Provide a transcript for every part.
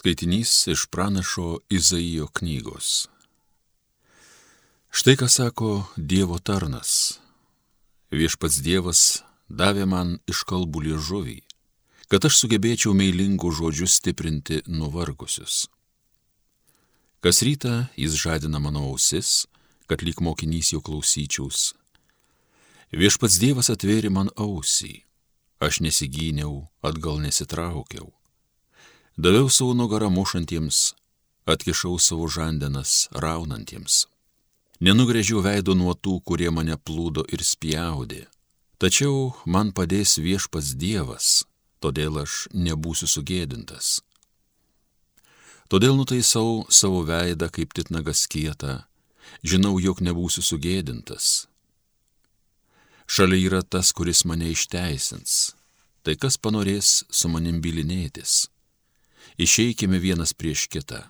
Skaitinys iš pranašo Izaijo knygos. Štai ką sako Dievo tarnas. Viešpats Dievas davė man iš kalbų liežuvį, kad aš sugebėčiau meilingų žodžių stiprinti nuvargusius. Kas rytą jis žadina mano ausis, kad lyg mokinys jo klausyčiaus. Viešpats Dievas atvėrė man ausį, aš nesigyniau, atgal nesitraukiau Daviau savo nugarą mušantiems, atkišau savo žandenas raunantiems. Nenugrėžiau veido nuo tų, kurie mane plūdo ir spjaudė. Tačiau man padės viešpas Dievas, todėl aš nebūsiu sugėdintas. Todėl nutaisau savo veidą kaip titnagas kietą, žinau, jog nebūsiu sugėdintas. Šalia yra tas, kuris mane išteisins, tai kas panorės su manim bilinėtis išeikime vienas prieš kitą.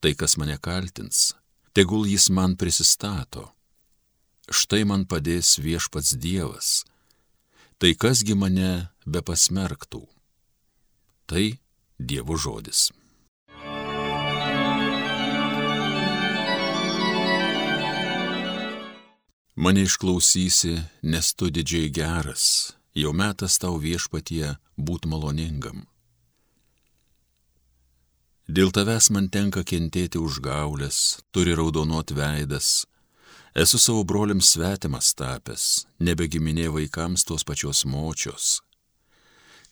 Tai, kas mane kaltins, tegul jis man prisistato. Štai man padės viešpats Dievas. Tai kasgi mane be pasmerktų. Tai Dievo žodis. Mane išklausysi, nes tu didžiai geras, jau metas tau viešpatie būt maloningam. Dėl tavęs man tenka kentėti už gaulės, turi raudonuot veidas. Esu savo broliams svetimas tapęs, nebegiminė vaikams tos pačios močios.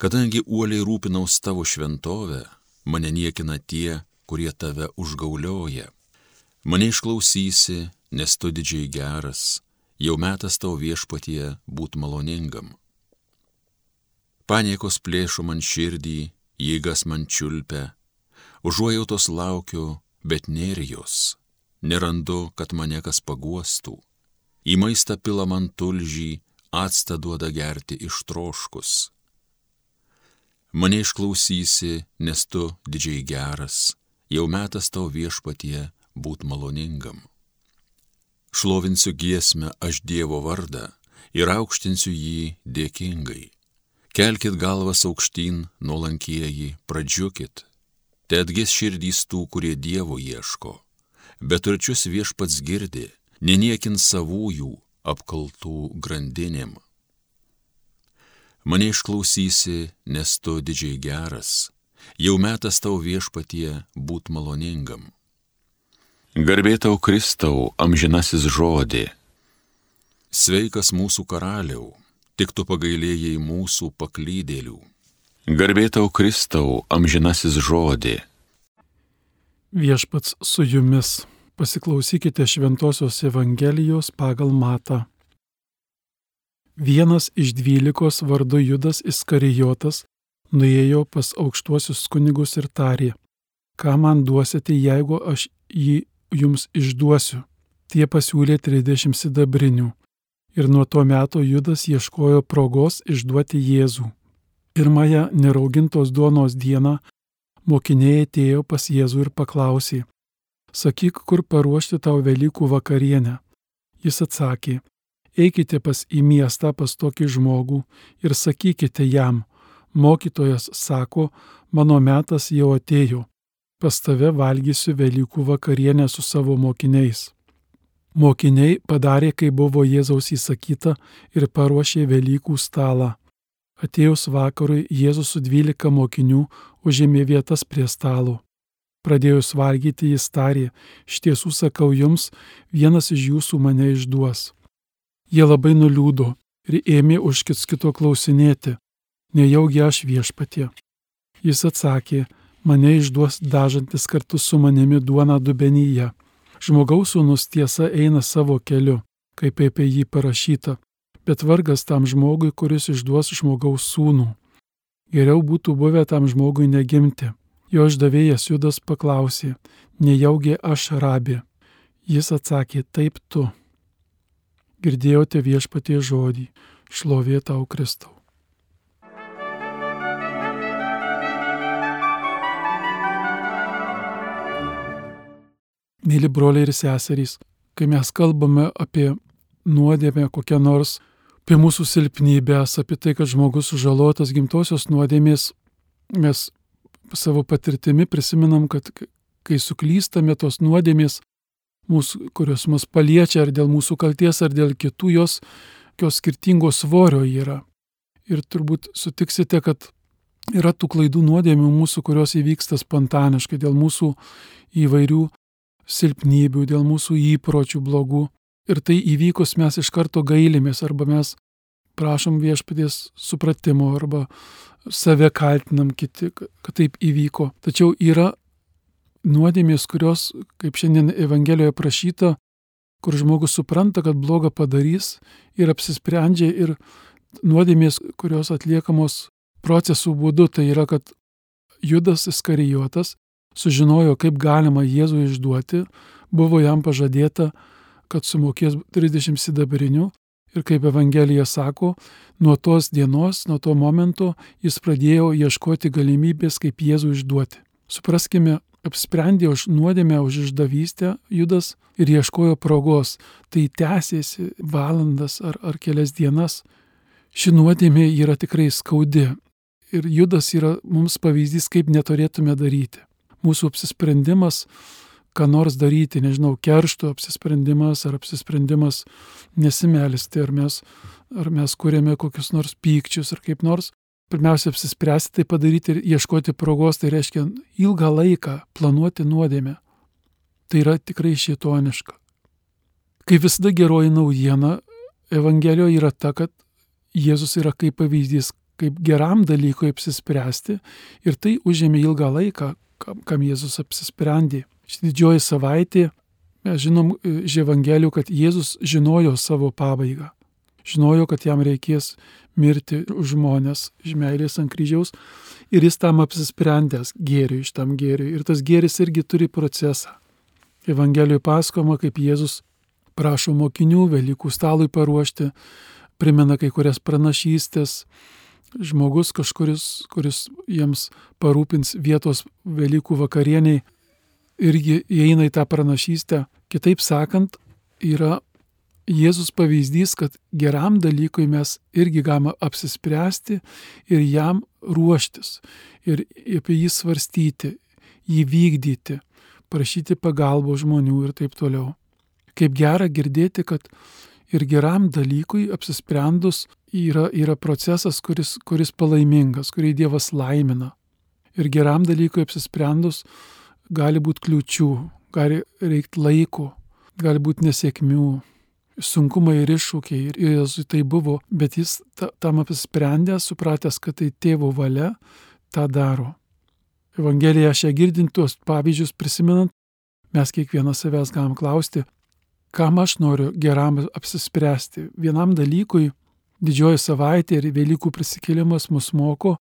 Kadangi uoliai rūpinaus tavo šventovę, mane niekina tie, kurie tave užgaulioja. Mane išklausysi, nes tu didžiai geras, jau metas tau viešpatie būt maloningam. Paniekos plėšo man širdį, jėgas man čiulpia, Užuojautos laukiu, bet nėra jos. Nerandu, kad mane kas paguostų. Į maistą pila man tulžį, atsta duoda gerti iš troškus. Mane išklausysi, nes tu didžiai geras, jau metas tau viešpatie būt maloningam. Šlovinsiu giesmę aš Dievo vardą ir aukštinsiu jį dėkingai. Kelkit galvas aukštyn, nuolankieji, pradžiukit, Te atgės širdys tų, kurie Dievo ieško, bet turčius viešpats girdi, neniekin savųjų apkaltų grandinėm. Mane išklausysi, nes tu didžiai geras, jau metas tau viešpatie būt maloningam. Garbėtau Kristau, amžinasis žodė. Sveikas mūsų karaliau, tik tu pagailėjai mūsų paklydėlių. Garbėtau Kristau, amžinasis žodė. Viešpats su jumis. Pasiklausykite Šventojios Evangelijos pagal Matą. Vienas iš dvylikos vardu Judas Iskarijotas nuėjo pas aukštuosius kunigus ir tarė, ką man duosite, jeigu aš jį jums išduosiu. Tie pasiūlė 30 sidabrinių. Ir nuo to meto Judas ieškojo progos išduoti Jėzų. Pirmąją neraugintos duonos dieną mokiniai atėjo pas Jėzų ir paklausė, sakyk, kur paruošti tau Velykų vakarienę. Jis atsakė, eikite pas į miestą pas tokį žmogų ir sakykite jam, mokytojas sako, mano metas jau atėjo, pas tave valgysiu Velykų vakarienę su savo mokiniais. Mokiniai padarė, kai buvo Jėzaus įsakyta ir paruošė Velykų stalą. Atėjus vakarui Jėzus su dvylika mokinių užėmė vietas prie stalo. Pradėjus valgyti jis tarė, iš tiesų sakau jums, vienas iš jūsų mane išduos. Jie labai nuliūdo ir ėmė už kits kito klausinėti, nejaugi aš viešpatie. Jis atsakė, mane išduos dažantis kartu su manimi duona dubenyje. Žmogaus sūnus tiesa eina savo keliu, kaip apie jį parašyta, bet vargas tam žmogui, kuris išduos žmogaus sūnų. Geriau būtų buvę tam žmogui negimti. Jo išdavėjas Judas paklausė, nejaugi aš rabė. Jis atsakė, taip tu. Girdėjote viešpatie žodį, šlovė tau Kristau. Mėly broliai ir seserys, kai mes kalbame apie nuodėmę kokią nors, apie mūsų silpnybės, apie tai, kad žmogus sužalotas gimtosios nuodėmės, mes savo patirtimi prisimenam, kad kai suklystame tos nuodėmės, mūsų, kurios mus paliečia ar dėl mūsų kalties, ar dėl kitų, jos, jos skirtingo svorio yra. Ir turbūt sutiksite, kad yra tų klaidų nuodėmių mūsų, kurios įvyksta spontaniškai dėl mūsų įvairių silpnybių, dėl mūsų įpročių blogų. Ir tai įvykus mes iš karto gailimės arba mes prašom viešpaties supratimo arba save kaltinam kiti, kad taip įvyko. Tačiau yra nuodėmės, kurios, kaip šiandien Evangelijoje prašyta, kur žmogus supranta, kad blogą padarys ir apsisprendžia ir nuodėmės, kurios atliekamos procesų būdu, tai yra, kad Judas Iskarijotas sužinojo, kaip galima Jėzų išduoti, buvo jam pažadėta, kad sumokės 30 sidabrinių ir kaip Evangelija sako, nuo tos dienos, nuo to momento jis pradėjo ieškoti galimybės, kaip Jėzų išduoti. Supraskime, apsprendė už nuodėmę, už išdavystę Judas ir ieškojo progos. Tai tęsėsi valandas ar, ar kelias dienas. Ši nuodėmė yra tikrai skaudi. Ir Judas yra mums pavyzdys, kaip neturėtume daryti. Mūsų apsisprendimas, ką nors daryti, nežinau, keršto apsisprendimas ar apsisprendimas nesimelisti, ar mes, ar mes kuriame kokius nors pykčius ar kaip nors, pirmiausia apsispręsti tai padaryti ir ieškoti progos, tai reiškia ilgą laiką planuoti nuodėmę. Tai yra tikrai šitoniška. Kaip visada geroji naujiena Evangelijoje yra ta, kad Jėzus yra kaip pavyzdys, kaip geram dalykui apsispręsti ir tai užėmė ilgą laiką, kam Jėzus apsisprendė. Ši didžioji savaitė, mes žinom iš Evangelijų, kad Jėzus žinojo savo pabaigą. Žinojo, kad jam reikės mirti už žmonės iš meilės ant kryžiaus ir jis tam apsisprendęs gėriui, iš tam gėriui. Ir tas gėris irgi turi procesą. Evangelijoje pasakoma, kaip Jėzus prašo mokinių Velykų stalui paruošti, primena kai kurias pranašystės, žmogus kažkuris, kuris jiems parūpins vietos Velykų vakarieniai, irgi įeina į tą pranašystę. Kitaip sakant, yra Jėzus pavyzdys, kad geram dalykui mes irgi galime apsispręsti ir jam ruoštis, ir apie jį svarstyti, jį vykdyti, prašyti pagalbos žmonių ir taip toliau. Kaip gera girdėti, kad ir geram dalykui apsisprendus yra, yra procesas, kuris, kuris palaimingas, kurį Dievas laimina. Ir geram dalykui apsisprendus gali būti kliučių, gali reikti laiko, gali būti nesėkmių, sunkumai ir iššūkiai. Ir Jėzui tai buvo, bet jis tam apsisprendęs, supratęs, kad tai tėvo valia, tą daro. Evangelija šią girdint tuos pavyzdžius prisimenant, mes kiekvienas savęs galim klausti, kam aš noriu geram apsispręsti. Vienam dalykui didžioji savaitė ir Velykų prisikėlimas mus moko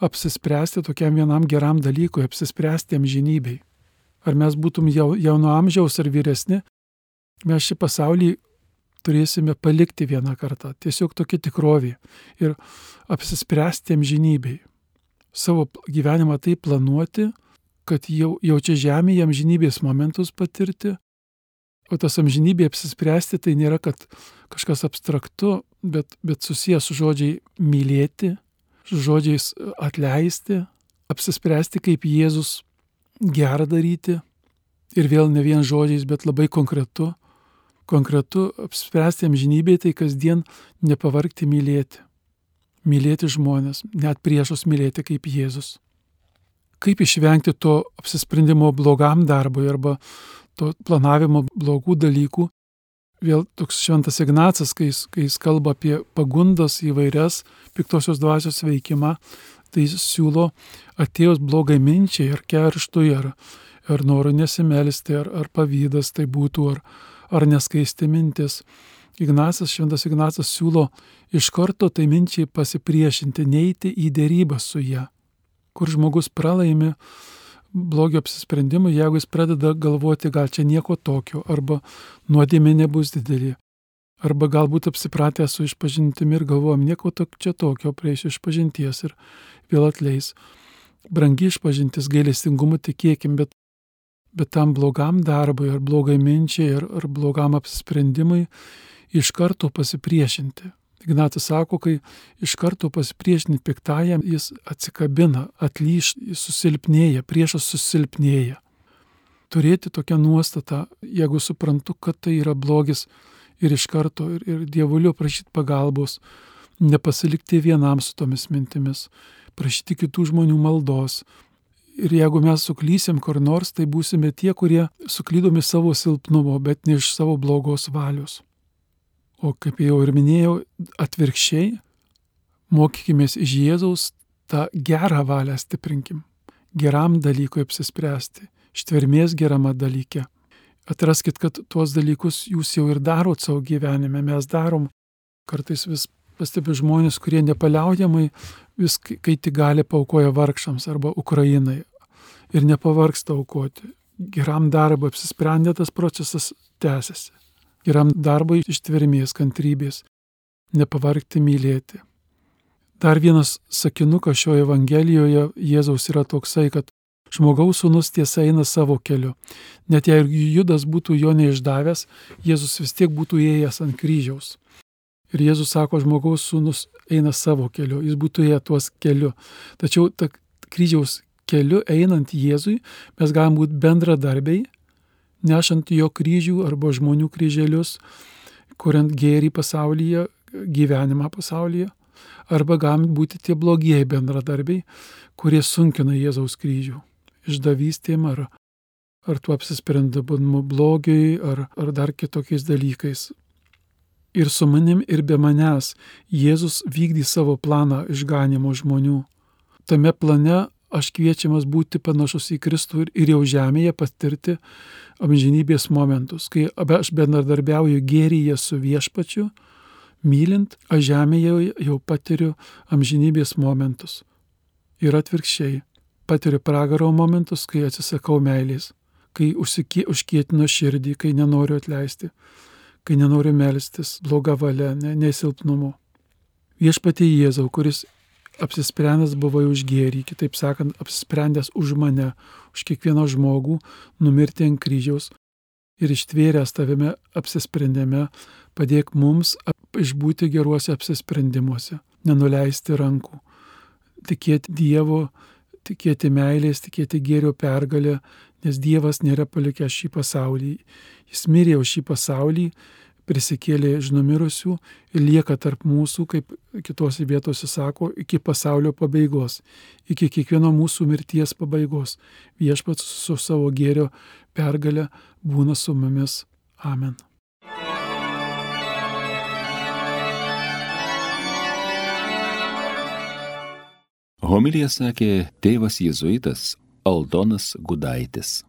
apsispręsti tokiam vienam geram dalykui, apsispręsti amžinybei. Ar mes būtum jau, jauno amžiaus ar vyresni, mes šį pasaulį turėsime palikti vieną kartą. Tiesiog tokia tikrovė. Ir apsispręsti amžinybei. Savo gyvenimą taip planuoti, kad jau, jau čia žemėje amžinybės momentus patirti. O tas amžinybė apsispręsti tai nėra, kad kažkas abstraktu, bet, bet susijęs su žodžiai mylėti, žodžiais atleisti, apsispręsti kaip Jėzus gerą daryti. Ir vėl ne vien žodžiais, bet labai konkretu konkretu apspręsti amžinybėje, tai kasdien nepavargti mylėti. Mylėti žmonės, net priešus mylėti kaip Jėzus. Kaip išvengti to apsisprendimo blogam darbui arba to planavimo blogų dalykų. Vėl toks šventas Ignacas, kai jis, kai jis kalba apie pagundas įvairias piktosios dvasios veikimą, tai jis siūlo atėjus blogai minčiai ar kerštui, ar, ar noru nesimelisti, ar, ar pavydas tai būtų, ar, ar neskaisti mintis. Ignacas, šventas Ignacas siūlo iš karto tai minčiai pasipriešinti, neiti į dėrybą su ją, kur žmogus pralaimi blogio apsisprendimui, jeigu jis pradeda galvoti, gal čia nieko tokio, arba nuodėmė nebus didelė, arba galbūt apsipratę su išpažintimi ir galvojam, nieko to, čia tokio, prieisiu išpažinties ir vėl atleis. Brangi išpažintis gailestingumu tikėkim, bet bet tam blogam darbui ar blogai minčiai ar, ar blogam apsisprendimui iš karto pasipriešinti. Ignatas sako, kai iš karto pasipriešinti piktajam, jis atsikabina, atlyš, susilpnėja, priešas susilpnėja. Turėti tokią nuostatą, jeigu suprantu, kad tai yra blogis ir iš karto, ir, ir dievuliu prašyti pagalbos, nepasilikti vienam su tomis mintimis, prašyti kitų žmonių maldos. Ir jeigu mes suklysim kur nors, tai būsime tie, kurie suklydomi savo silpnumo, bet ne iš savo blogos valios. O kaip jau ir minėjau, atvirkščiai, mokykime iš Jėzaus tą gerą valią stiprinkim, geram dalykui apsispręsti, ištvermės gerame dalyke. Atraskit, kad tuos dalykus jūs jau ir darot savo gyvenime, mes darom kartais vis pastebi žmonės, kurie nepaliaujamai vis, kai tik gali, paukoja vargšams arba Ukrainai ir nepavargsta aukoti. Geram darbui apsisprendė tas procesas tęsiasi geram darbui ištvermės, kantrybės, nepavargti mylėti. Dar vienas sakinukas šioje Evangelijoje Jėzaus yra toksai, kad žmogaus sūnus tiesa eina savo keliu. Net jei Judas būtų jo neišdavęs, Jėzus vis tiek būtų ėjęs ant kryžiaus. Ir Jėzus sako, žmogaus sūnus eina savo keliu, jis būtų ėjęs tuos keliu. Tačiau ta kryžiaus keliu einant Jėzui mes galim būti bendradarbiai nešant jo kryžių arba žmonių kryželius, kuriant gėrį pasaulyje, gyvenimą pasaulyje, arba gali būti tie blogieji bendradarbiai, kurie sunkina Jėzaus kryžių išdavystėm ar, ar tuo apsisprendimu blogiai ar, ar dar kitokiais dalykais. Ir su manim, ir be manęs Jėzus vykdys savo planą išganimo žmonių. Tame plane aš kviečiamas būti panašus į Kristų ir jau žemėje patirti amžinybės momentus, kai aš bendradarbiauju gėryje su viešpačiu, mylint, aš žemėje jau patiriu amžinybės momentus. Ir atvirkščiai, patiriu pragaro momentus, kai atsisakau meilės, kai užkietinu širdį, kai nenoriu atleisti, kai nenoriu melstis, bloga valia, ne, nesilpnumu. Viešpatie Jėzau, kuris apsisprendęs buvai už gėrį, kitaip sakant, apsisprendęs už mane, už kiekvieną žmogų, numirti ant kryžiaus ir ištvėręs tavime apsisprendime, padėk mums išbūti geruose apsisprendimuose, nenuleisti rankų, tikėti Dievo, tikėti meilės, tikėti gėrio pergalę, nes Dievas nėra palikęs šį pasaulį. Jis mirė už šį pasaulį prisikėlė iš numirusių ir lieka tarp mūsų, kaip kitose vietose sako, iki pasaulio pabaigos, iki kiekvieno mūsų mirties pabaigos. Viešpats su savo gėrio pergalė būna su mumis. Amen. Homilija sakė tėvas jėzuitas Aldonas Gudaitis.